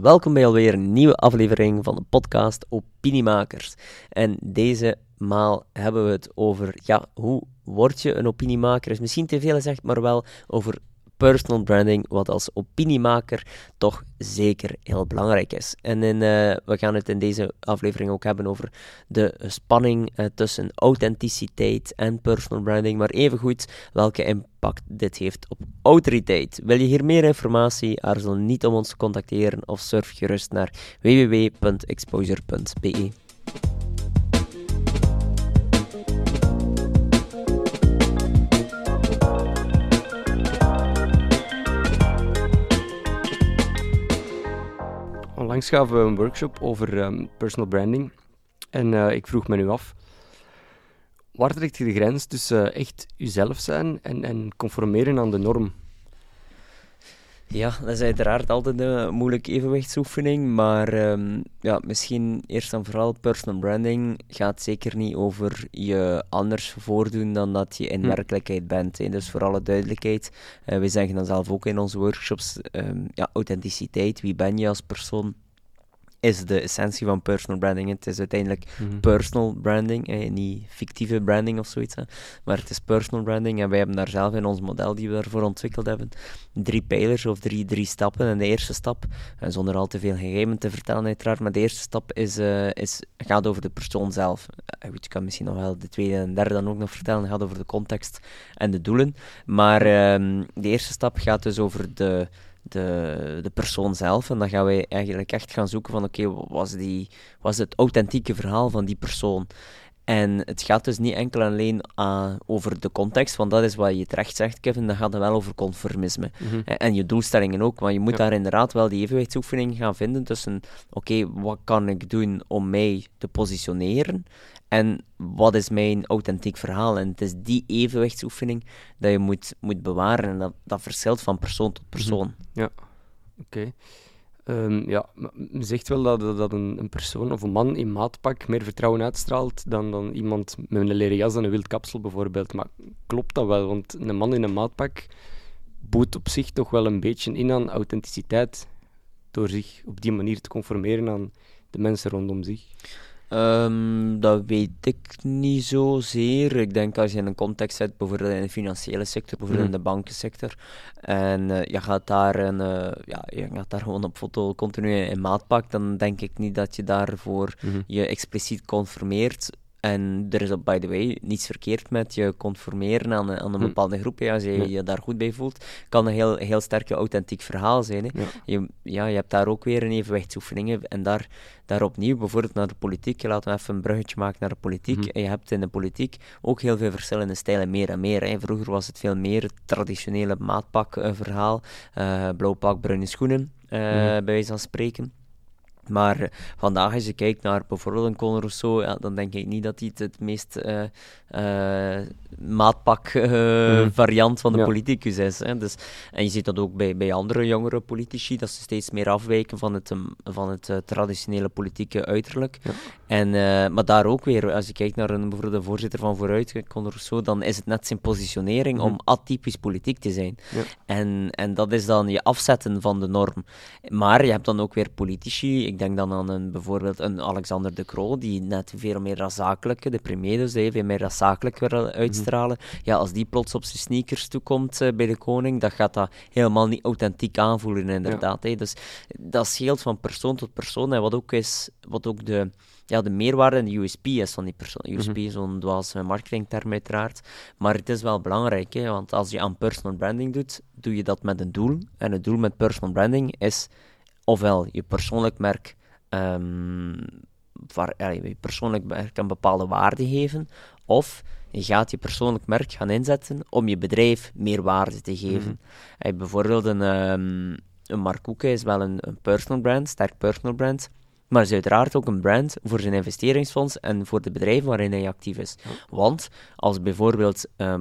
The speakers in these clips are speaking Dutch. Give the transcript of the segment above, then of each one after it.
Welkom bij alweer een nieuwe aflevering van de podcast Opiniemakers. En deze maal hebben we het over, ja, hoe word je een opiniemaker? Is misschien te veel gezegd, maar wel over personal branding, wat als opiniemaker toch zeker heel belangrijk is. En in, uh, we gaan het in deze aflevering ook hebben over de spanning uh, tussen authenticiteit en personal branding, maar evengoed welke impact dit heeft op autoriteit. Wil je hier meer informatie? Aarzel niet om ons te contacteren of surf gerust naar www.exposure.be. Gaven we een workshop over um, personal branding. En uh, ik vroeg me nu af, waar trekt je de grens tussen uh, echt jezelf zijn en, en conformeren aan de norm? Ja, dat is uiteraard altijd een moeilijke evenwichtsoefening, maar um, ja, misschien eerst en vooral personal branding gaat zeker niet over je anders voordoen dan dat je in hm. werkelijkheid bent. Hè. Dus voor alle duidelijkheid, uh, we zeggen dan zelf ook in onze workshops, um, ja, authenticiteit, wie ben je als persoon? Is de essentie van personal branding. Het is uiteindelijk mhm. personal branding, eh, niet fictieve branding of zoiets. Hè. Maar het is personal branding en wij hebben daar zelf in ons model die we daarvoor ontwikkeld hebben, drie pijlers of drie, drie stappen. En de eerste stap, en zonder al te veel geheimen te vertellen uiteraard, maar de eerste stap is, uh, is, gaat over de persoon zelf. Uh, goed, je kan misschien nog wel de tweede en derde dan ook nog vertellen, gaat over de context en de doelen. Maar uh, de eerste stap gaat dus over de de, de persoon zelf. En dan gaan wij eigenlijk echt gaan zoeken van oké, was, die, was het authentieke verhaal van die persoon? En het gaat dus niet enkel alleen uh, over de context, want dat is wat je terecht zegt, Kevin, dat gaat dan wel over conformisme. Mhm. en, je doelstellingen ook, want je moet daar inderdaad wel die evenwichtsoefening gaan vinden tussen, oké, wat kan ik doen om mij te positioneren en wat is mijn authentiek verhaal? En het is die evenwichtsoefening dat je moet, moet bewaren. En dat, dat verschilt van persoon tot persoon. Mhm. Ja, oké. Ehm, ja, men zegt wel dat, dat een, een, persoon of een man in maatpak meer vertrouwen uitstraalt dan, dan iemand met een leren jas en een wild kapsel bijvoorbeeld. Maar klopt dat wel? Want een man in een maatpak boet op zich toch wel een beetje in aan authenticiteit door zich op die manier te conformeren aan de mensen rondom zich. Um, dat weet ik niet zozeer. Ik denk als je in een context zit, bijvoorbeeld in de financiële sector, bijvoorbeeld in mhm. de bankensector, en uh, je, gaat daar een, uh, ja, je gaat daar gewoon op foto continu in maatpak, dan denk ik niet dat je daarvoor mm je expliciet conformeert. En er is op, by the way, niets verkeerd met je conformeren aan, aan een hm. bepaalde groep. Ja, als je je daar goed bij voelt, kan een heel, heel sterk je authentiek verhaal zijn. Hè. Ja. Je, ja, je hebt daar ook weer een evenwichtsoefeningen. En daar, daar opnieuw, bijvoorbeeld naar de politiek, laten we even een bruggetje maken naar de politiek. Hm. En je hebt in de politiek ook heel veel verschillende stijlen, meer en meer. Hè. Vroeger was het veel meer het traditionele maatpak-verhaal. Uh, blauw pak, bruine schoenen, uh, bij wijze van spreken. Maar vandaag, als je kijkt naar bijvoorbeeld een Conor Rousseau, ja, dan denk ik niet dat hij het, het meest uh, uh, maatpak uh, mm. variant van de politicus is. Hè. Dus, en je ziet dat ook bij, bij andere jongere politici, dat ze steeds meer afwijken van het, um, van het traditionele politieke uiterlijk. Ja. En, maar daar ook weer, als je kijkt naar een, bijvoorbeeld de voorzitter van Vooruit, Conor Rousseau, dan is het net zijn positionering mm. om atypisch politiek te zijn. Ja. En, en dat is dan je afzetten van de norm. Maar je hebt dan ook weer politici, ik denk dan aan een, bijvoorbeeld een Alexander de Croo, die net veel meer zakelijke, de premier dus, veel meer dat zakelijk wil uitstralen. Mhm. Ja, als die plots op zijn sneakers toekomt uh, bij de koning, dan gaat dat helemaal niet authentiek aanvoelen, inderdaad. Ja. Hè. Dus dat scheelt van persoon tot persoon. En wat ook is, wat ook de, ja, de meerwaarde en de USP is van die persoon. USP mhm. is zo'n dwaas marketingterm uiteraard. Maar het is wel belangrijk, hè, want als je aan personal branding doet, doe je dat met een doel. En het doel met personal branding is ofwel je persoonlijk merk, um, waar, je persoonlijk merk een bepaalde waarde geven, of je gaat je persoonlijk merk gaan inzetten om je bedrijf meer waarde te geven. Mm bijvoorbeeld een, um, een is wel een, een personal brand, sterk personal brand, maar is uiteraard ook een brand voor zijn investeringsfonds en voor de bedrijven waarin hij actief is. Want als bijvoorbeeld uh,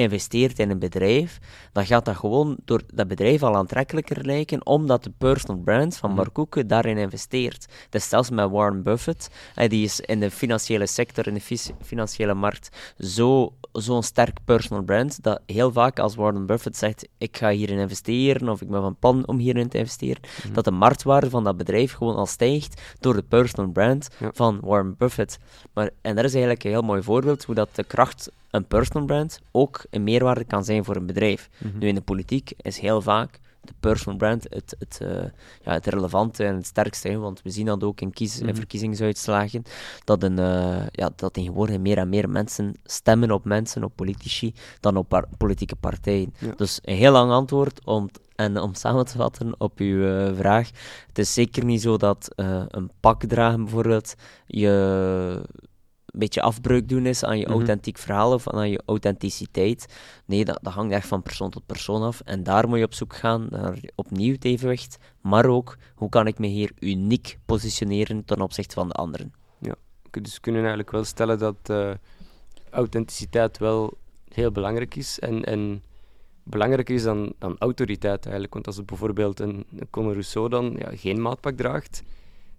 investeert in een bedrijf, dan gaat dat gewoon door dat bedrijf al aantrekkelijker lijken, omdat de personal brand van Mark Koeken daarin investeert. Dus zelfs met Warren Buffett, die is in de financiële sector, in de financiële markt, zo zo'n sterk personal brand, dat heel vaak als Warren Buffett zegt, ik ga hierin investeren, of ik ben van plan om hierin te investeren, mhm. dat de marktwaarde van dat bedrijf gewoon al stijgt door de personal brand van Warren Buffett. Maar, en dat is eigenlijk een heel mooi voorbeeld hoe dat de kracht een personal brand ook een meerwaarde kan zijn voor een bedrijf. Mhm. Nu in de politiek is heel vaak de personal brand het, het, uh, ja, het relevante en het sterkste. Want we zien dat ook in, kies, mm verkiezingsuitslagen, dat, een, uh, ja, dat tegenwoordig meer en meer mensen stemmen op mensen, op politici, dan op politieke partijen. Dus een heel lang antwoord om, en om samen te vatten op uw uh, vraag. Het is zeker niet zo dat een pak dragen bijvoorbeeld je een beetje afbreuk doen is aan je mhm. authentiek verhaal of aan je authenticiteit. Nee, dat, dat hangt echt van persoon tot persoon af. En daar moet je op zoek gaan naar opnieuw het evenwicht, maar ook hoe kan ik me hier uniek positioneren ten opzichte van de anderen. Ja, dus we kunnen eigenlijk wel stellen dat uh, authenticiteit wel heel belangrijk is en, en belangrijker is dan, dan autoriteit eigenlijk. Want als het bijvoorbeeld een, een Conor Rousseau dan ja, geen maatpak draagt,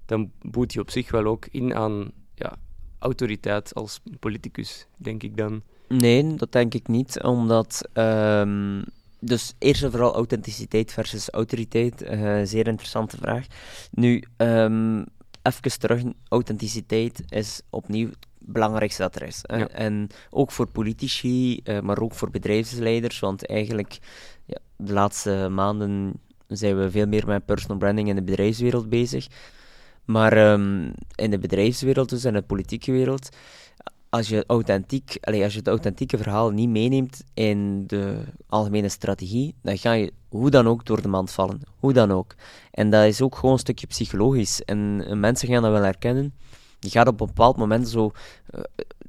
dan boet hij op zich wel ook in aan ja, autoriteit als politicus, denk ik dan. Nee, dat denk ik niet, omdat... Um, dus eerst en vooral authenticiteit versus autoriteit. Uh, zeer interessante vraag. Nu, um, even terug. Authenticiteit is opnieuw het belangrijkste dat er is. En ook voor politici, uh, maar ook voor bedrijfsleiders. Want eigenlijk, ja, de laatste maanden zijn we veel meer met personal branding in de bedrijfswereld bezig. Maar um, in de bedrijfswereld, dus in de politieke wereld, als je, authentiek, allez, als je het authentieke verhaal niet meeneemt in de algemene strategie, dan ga je hoe dan ook door de mand vallen. Hoe dan ook. En dat is ook gewoon een stukje psychologisch. En mensen gaan dat wel herkennen. Je gaat op een bepaald moment zo uh,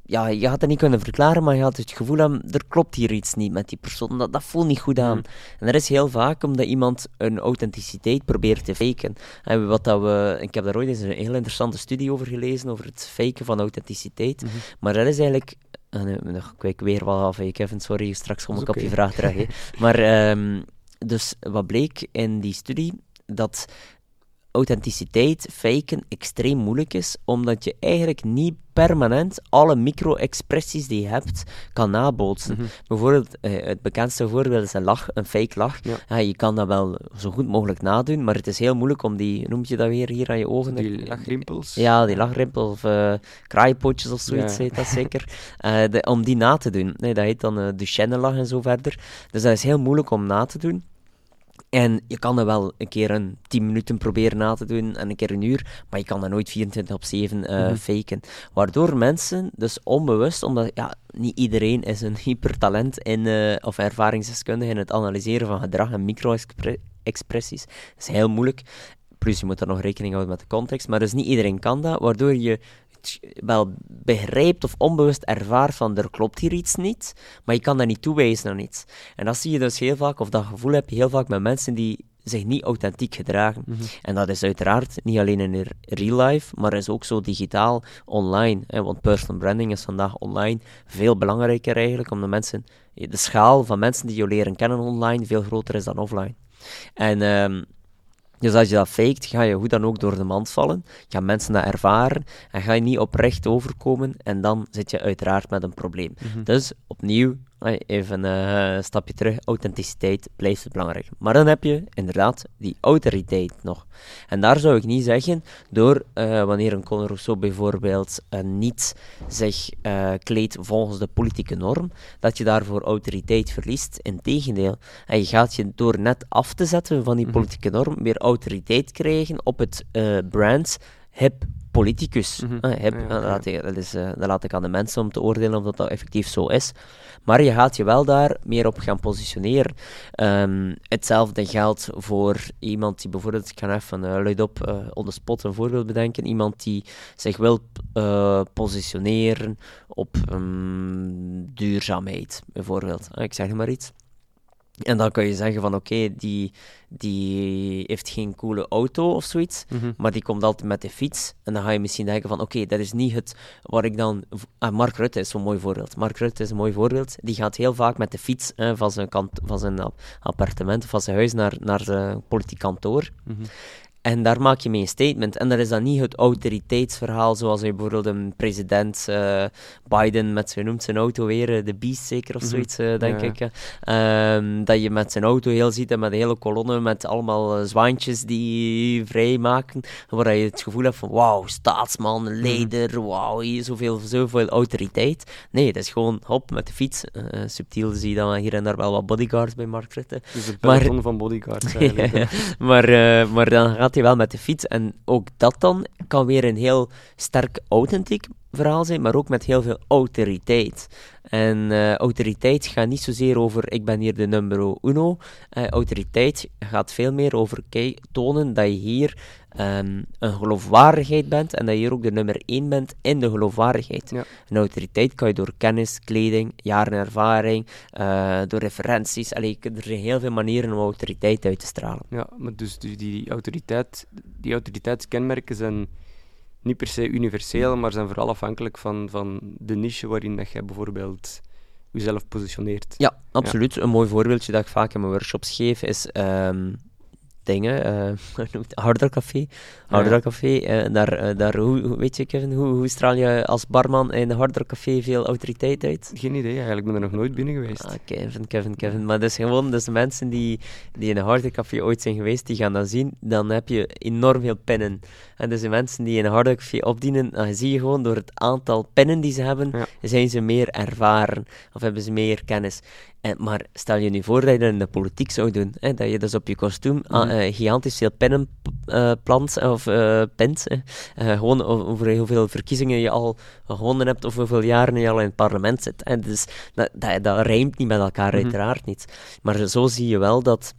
ja, je had het niet kunnen verklaren, maar je had het gevoel dat er klopt hier iets niet met die persoon. Dat, dat voelt niet goed aan. Mm. En dat is heel vaak omdat iemand een authenticiteit probeert te faken. En wat dat we, ik heb daar ooit eens een heel interessante studie over gelezen, over het faken van authenticiteit. Mhm. Maar dat is eigenlijk uh, ik weet weer wat af, Kevin, sorry, straks kom ik op je vraag terug. maar, um, dus wat bleek in die studie, dat authenticiteit faken extreem moeilijk is, omdat je eigenlijk niet permanent alle micro-expressies die je hebt kan nabootsen. Mhm. Bijvoorbeeld, eh, het bekendste voorbeeld is een lach, een fake lach. Ja. je kan dat wel zo goed mogelijk nadoen, maar het is heel moeilijk om die, noem je dat weer hier aan je ogen? Die lachrimpels? Ja, die lachrimpels of uh, kraaipotjes of zoiets heet dat zeker. Uh, de, om die na te doen. Nee, dat heet dan uh, Duchenne-lach en zo verder. Dus dat is heel moeilijk om na te doen. En je kan dat wel een keer een 10 minuten proberen na te doen en een keer een uur, maar je kan dat nooit 24 op 7 uh, mm faken. Waardoor mensen dus onbewust, omdat ja, niet iedereen is een hypertalent in, uh, of ervaringsdeskundige in het analyseren van gedrag en micro-expressies. Dat is heel moeilijk. Plus je moet er nog rekening houden met de context, maar dus niet iedereen kan dat, waardoor je wel begrijpt of onbewust ervaart van er klopt hier iets niet, maar je kan dat niet toewijzen aan iets. En dat zie je dus heel vaak, of dat gevoel heb je heel vaak met mensen die zich niet authentiek gedragen. Mhm. En dat is uiteraard niet alleen in real life, maar is ook zo digitaal online. Hè, want personal branding is vandaag online veel belangrijker eigenlijk, omdat mensen, de schaal van mensen die je leren kennen online veel groter is dan offline. En um, dus als je dat faked, ga je hoe dan ook door de mand vallen. Gaan mensen dat ervaren en ga je niet oprecht overkomen en dan zit je uiteraard met een probleem. Mhm. Dus opnieuw, Even uh, een stapje terug. Authenticiteit blijft het belangrijk. Maar dan heb je inderdaad die autoriteit nog. En daar zou ik niet zeggen door uh, wanneer een Conor Rousseau bijvoorbeeld uh, niet zich kleedt volgens de politieke norm, dat je daarvoor autoriteit verliest. Integendeel. En je gaat je door net af te zetten van die mhm. politieke norm weer autoriteit krijgen op het brand hip politicus. Mm -hmm. heb, dat, laat ik, dat, is, dat laat ik aan de mensen om te oordelen of dat, dat effectief zo is. Maar je gaat je wel daar meer op gaan positioneren. Um, hetzelfde geldt voor iemand die bijvoorbeeld, ik ga even uh, luid op uh, on the spot een voorbeeld bedenken, iemand die zich wil uh, positioneren op um, duurzaamheid, bijvoorbeeld. ik zeg maar iets. En dan kan je zeggen van oké, die, die heeft geen coole auto of zoiets, Mhm. maar die komt altijd met de fiets. En dan ga je misschien denken van oké, dat is niet het waar ik dan... Ah, Mark Rutte is zo'n mooi voorbeeld. Mark Rutte is een mooi voorbeeld. Die gaat heel vaak met de fiets hè, van, zijn kant, van zijn ap- appartement of van zijn huis naar, naar zijn politiek kantoor. Mhm. En daar maak je mee een statement. En dat is dan niet het autoriteitsverhaal zoals je bijvoorbeeld een president eh, Biden met zijn noemt zijn auto weer, eh, de Beast zeker of Mhm. zoiets, eh, denk Ja. ik. Ehm, dat je met zijn auto heel ziet en met een hele kolonne met allemaal zwaantjes die vrijmaken. Waar je het gevoel hebt van wauw, staatsman, Mhm. leider, wauw, hier zoveel, zoveel autoriteit. Nee, dat is gewoon hop met de fiets. Subtiel zie je dan hier en daar wel wat bodyguards bij Mark Rutte. Dus een Maar- van bodyguards eigenlijk. maar, maar dan gaat hij wel met de fiets. En ook dat dan kan weer een heel sterk authentiek verhaal zijn, maar ook met heel veel autoriteit. En eh, autoriteit gaat niet zozeer over ik ben hier de numero uno. Eh, autoriteit gaat veel meer over kijk, tonen dat je hier ehm, een geloofwaardigheid bent en dat je hier ook de nummer één bent in de geloofwaardigheid. Ja. En autoriteit kan je door kennis, kleding, jaren ervaring, eh, door referenties. Allee, er zijn heel veel manieren om autoriteit uit te stralen. Ja, maar dus die, die, autoriteit, die autoriteitskenmerken zijn niet per se universeel, maar zijn vooral afhankelijk van, van de niche waarin dat jij bijvoorbeeld jezelf positioneert. Ja, absoluut. Een mooi voorbeeldje dat ik vaak in mijn workshops geef is ehm, dingen, noemt? Harder Café. Harder Café, daar, eh, daar hoe, weet je Kevin, hoe, hoe straal je als barman in een Harder Café veel autoriteit uit? Geen idee, eigenlijk. Ik ben er nog nooit binnen geweest. Ah, Kevin, Kevin, Kevin. Maar is gewoon, dus de mensen die, die in een harde café ooit zijn geweest, die gaan dat zien, dan heb je enorm veel pinnen. En dus de mensen die in een harde café opdienen, dan zie je gewoon door het aantal pinnen die ze hebben, Ja. zijn ze meer ervaren, of hebben ze meer kennis. En, maar stel je nu voor dat je dat in de politiek zou doen, hè, dat je dus op je kostuum ah, Mhm. eh, gigantisch veel pinnen eh, plant, of eh pint. Eh, gewoon over hoeveel verkiezingen je al gewonnen hebt, of hoeveel jaren je al in het parlement zit. En dus dat, dat, dat rijmt niet met elkaar, Mhm. uiteraard niet. Maar zo zie je wel dat,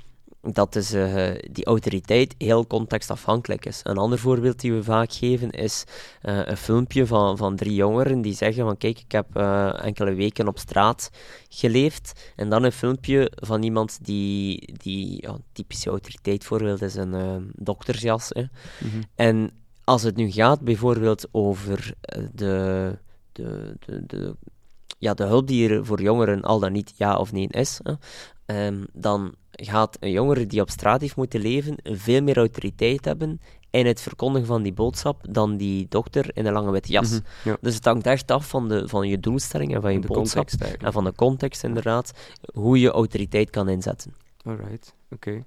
dat dus, eh, die autoriteit heel contextafhankelijk is. Een ander voorbeeld die we vaak geven is eh, een filmpje van, van drie jongeren die zeggen van kijk, ik heb eh, enkele weken op straat geleefd. En dan een filmpje van iemand die, die ja, een typische autoriteit voorbeeld is een doktersjas. Hè. Mhm. En als het nu gaat bijvoorbeeld over de, de, de, de, ja, de hulp die er voor jongeren al dan niet ja of nee is, hè, ehm, dan gaat een jongere die op straat heeft moeten leven veel meer autoriteit hebben in het verkondigen van die boodschap dan die dokter in een lange witte jas. Mhm. Ja. Dus het hangt echt af van, de, van je doelstelling en van je de boodschap en van de context inderdaad, hoe je autoriteit kan inzetten. Alright, oké.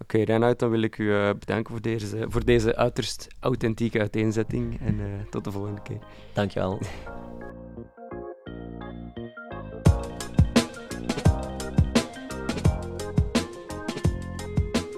Oké, Reinhard, dan wil ik u eh, bedanken voor deze, voor deze uiterst authentieke uiteenzetting en eh, tot de volgende keer. Dankjewel.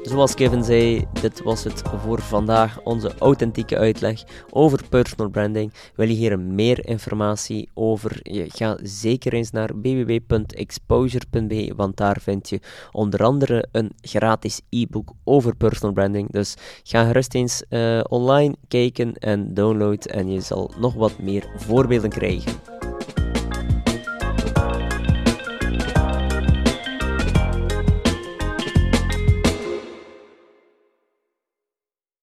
Zoals Kevin zei, dit was het voor vandaag, onze authentieke uitleg over personal branding. Wil je hier meer informatie over? Ga zeker eens naar www.exposure.be, want daar vind je onder andere een gratis e-book over personal branding. Dus ga gerust eens eh, online kijken en download en je zal nog wat meer voorbeelden krijgen.